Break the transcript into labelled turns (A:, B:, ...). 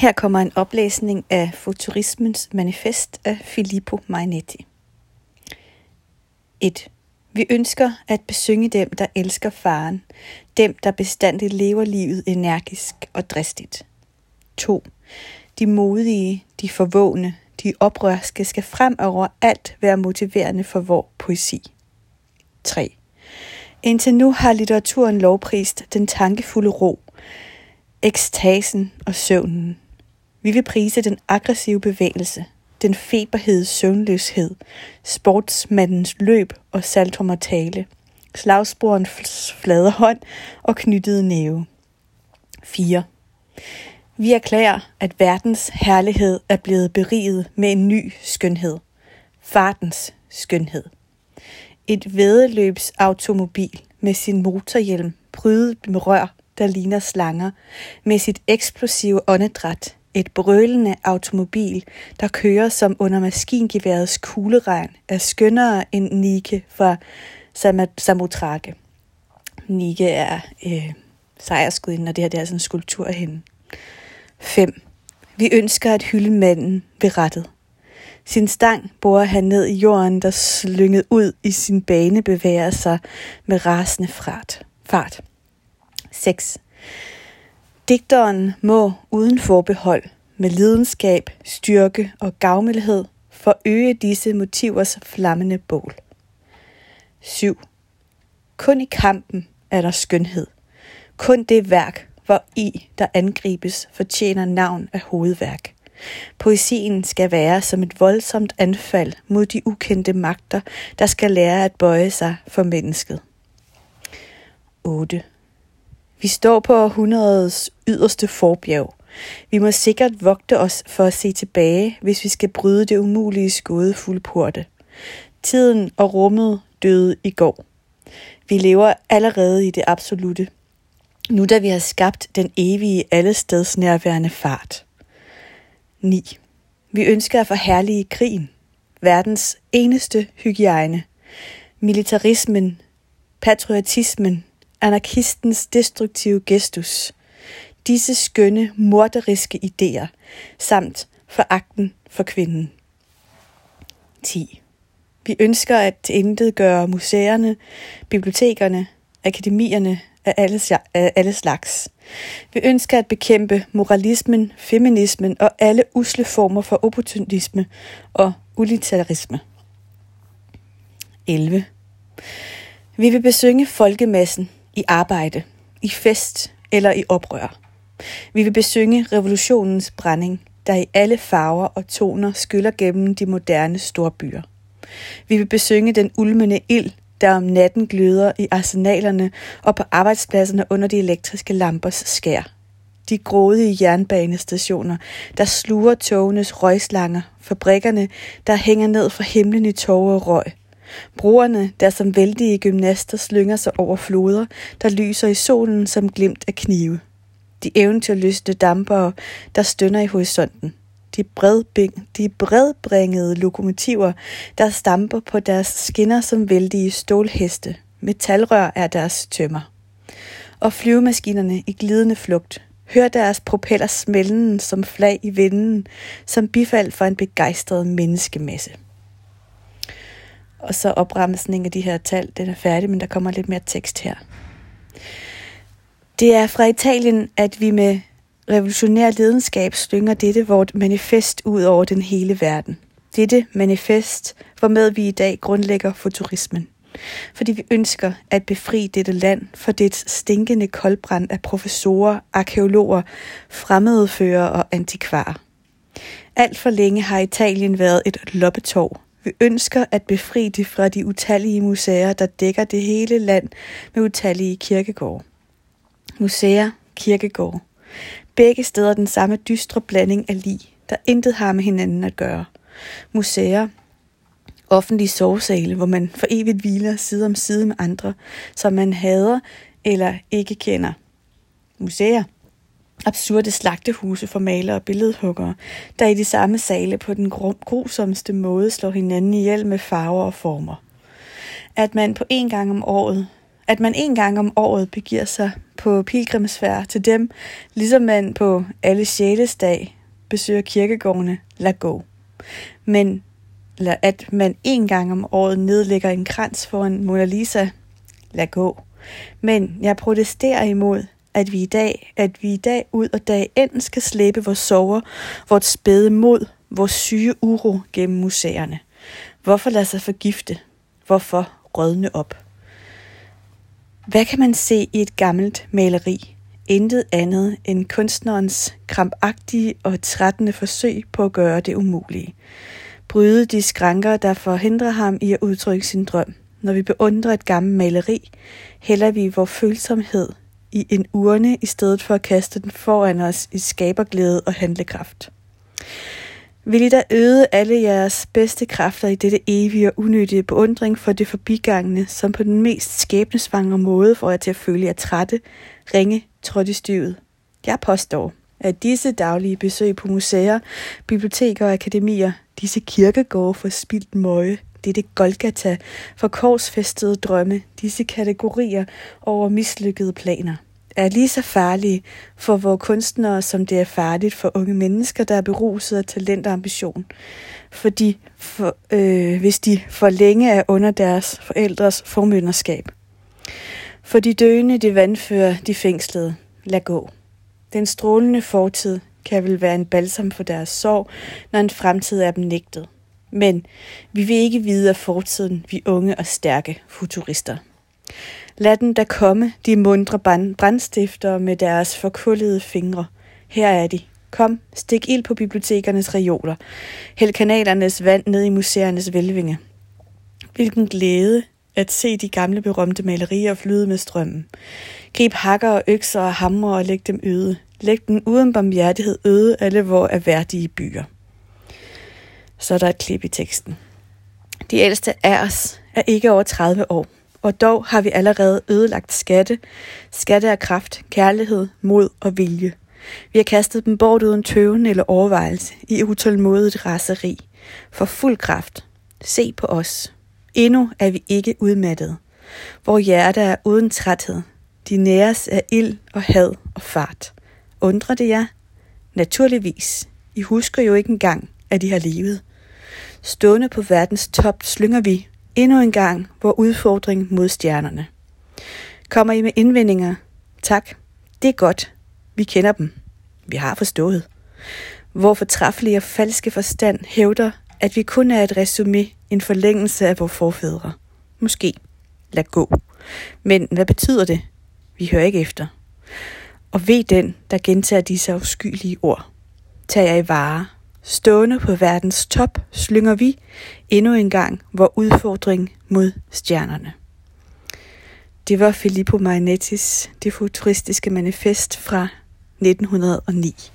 A: Her kommer en oplæsning af Futurismens manifest af Filippo Mainetti. 1. Vi ønsker at besynge dem, der elsker faren, dem, der bestandigt lever livet energisk og dristigt. 2. De modige, de forvågne, de oprørske skal frem over alt være motiverende for vor poesi. 3. Indtil nu har litteraturen lovprist den tankefulde ro, ekstasen og søvnen. Vi vil prise den aggressive bevægelse, den feberhed, søvnløshed, sportsmandens løb og saltrummer tale, slagsporens flade hånd og knyttede næve. 4. Vi erklærer, at verdens herlighed er blevet beriget med en ny skønhed. Fartens skønhed. Et vedeløbsautomobil med sin motorhjelm prydet med rør, der ligner slanger, med sit eksplosive åndedræt, et brølende automobil, der kører som under maskingeværets kugleregn, er skønnere end Nike fra Samotrake. Nike er øh, sejrsgudinden, og det her det er sådan en skulptur af hende. 5. Vi ønsker at hylde manden ved rettet. Sin stang borer han ned i jorden, der slynget ud i sin bane bevæger sig med rasende fart. fart. 6. Digteren må uden forbehold, med lidenskab, styrke og gavmildhed, forøge disse motivers flammende bål. 7. Kun i kampen er der skønhed. Kun det værk, hvor i, der angribes, fortjener navn af hovedværk. Poesien skal være som et voldsomt anfald mod de ukendte magter, der skal lære at bøje sig for mennesket. 8. Vi står på århundredets yderste forbjerg. Vi må sikkert vogte os for at se tilbage, hvis vi skal bryde det umulige skådefulde porte. Tiden og rummet døde i går. Vi lever allerede i det absolute. Nu da vi har skabt den evige allesteds nærværende fart. 9. Vi ønsker at forherlige krigen, verdens eneste hygiejne, militarismen, patriotismen, anarkistens destruktive gestus, disse skønne, morderiske idéer, samt foragten for kvinden. 10. Vi ønsker at intet gøre museerne, bibliotekerne, akademierne af alle, af alle slags. Vi ønsker at bekæmpe moralismen, feminismen og alle usle former for opportunisme og utilitarisme. 11. Vi vil besynge folkemassen i arbejde, i fest eller i oprør. Vi vil besynge revolutionens brænding, der i alle farver og toner skyller gennem de moderne storbyer. Vi vil besynge den ulmende ild, der om natten gløder i arsenalerne og på arbejdspladserne under de elektriske lampers skær. De grådige jernbanestationer, der sluger togenes røgslanger, fabrikkerne, der hænger ned fra himlen i tårer og røg, Broerne, der som vældige gymnaster slynger sig over floder, der lyser i solen som glimt af knive. De eventyrlystne dampere, der stønner i horisonten. De, bredbing, de bredbringede lokomotiver, der stamper på deres skinner som vældige stålheste. Metalrør er deres tømmer. Og flyvemaskinerne i glidende flugt. Hør deres propeller smælden som flag i vinden, som bifald for en begejstret menneskemasse. Og så opremsning af de her tal, den er færdig, men der kommer lidt mere tekst her. Det er fra Italien, at vi med revolutionær lidenskab slynger dette vort manifest ud over den hele verden. Dette manifest, hvormed vi i dag grundlægger futurismen. Fordi vi ønsker at befri dette land for dets stinkende koldbrand af professorer, arkeologer, fremmedfører og antikvarer. Alt for længe har Italien været et loppetorv, vi ønsker at befri det fra de utallige museer, der dækker det hele land med utallige kirkegårde. Museer, kirkegårde. Begge steder den samme dystre blanding af lig, der intet har med hinanden at gøre. Museer, offentlige sovesale, hvor man for evigt hviler side om side med andre, som man hader eller ikke kender. Museer, absurde slagtehuse for malere og billedhuggere, der i de samme sale på den grusomste måde slår hinanden ihjel med farver og former. At man på en gang om året, at man en gang om året begiver sig på pilgrimsfærd til dem, ligesom man på alle sjælesdag besøger kirkegårdene, lad gå. Men eller at man en gang om året nedlægger en krans for en Mona Lisa, lad gå. Men jeg protesterer imod, at vi i dag, at vi i dag ud og dag enten skal slæbe vores sover, vores spæde mod, vores syge uro gennem museerne. Hvorfor lade sig forgifte? Hvorfor rådne op? Hvad kan man se i et gammelt maleri? Intet andet end kunstnerens krampagtige og trættende forsøg på at gøre det umulige. Bryde de skranker, der forhindrer ham i at udtrykke sin drøm. Når vi beundrer et gammelt maleri, hælder vi vores følsomhed i en urne, i stedet for at kaste den foran os i skaberglæde og handlekraft. Vil I da øde alle jeres bedste kræfter i dette evige og unødige beundring for det forbigangende, som på den mest skæbnesvangre måde får jer til at føle jer trætte, ringe, trådt i styvet. Jeg påstår, at disse daglige besøg på museer, biblioteker og akademier, disse kirkegårde for spildt møje, dette Golgata for korsfæstede drømme, disse kategorier over mislykkede planer – er lige så farlige for vores kunstnere, som det er farligt for unge mennesker, der er beruset af talent og ambition. Fordi for, øh, hvis de for længe er under deres forældres formynderskab. For de døende, de vandfører, de fængslede. Lad gå. Den strålende fortid kan vel være en balsam for deres sorg, når en fremtid er dem nægtet. Men vi vil ikke vide af fortiden, vi unge og stærke futurister. Lad den da komme, de mundre brandstifter med deres forkullede fingre. Her er de. Kom, stik ild på bibliotekernes reoler. Hæld kanalernes vand ned i museernes velvinge. Hvilken glæde at se de gamle berømte malerier flyde med strømmen. Grib hakker og økser og hamre og læg dem øde. Læg den uden barmhjertighed øde alle vores værdige byer. Så er der et klip i teksten. De ældste af os er ikke over 30 år og dog har vi allerede ødelagt skatte, skatte af kraft, kærlighed, mod og vilje. Vi har kastet dem bort uden tøven eller overvejelse, i utålmodigt raseri. For fuld kraft. Se på os. Endnu er vi ikke udmattet. Hvor hjerte er uden træthed. De næres af ild og had og fart. Undrer det jer? Naturligvis. I husker jo ikke engang, at de har levet. Stående på verdens top slynger vi, Endnu en gang vor udfordring mod stjernerne. Kommer I med indvendinger? Tak. Det er godt. Vi kender dem. Vi har forstået. Hvor fortræffelige og falske forstand hævder, at vi kun er et resume, en forlængelse af vores forfædre. Måske. Lad gå. Men hvad betyder det? Vi hører ikke efter. Og ved den, der gentager disse afskyelige ord. Tag jer i vare Stående på verdens top slynger vi endnu en gang vor udfordring mod stjernerne. Det var Filippo Marinettis Det futuristiske manifest fra 1909.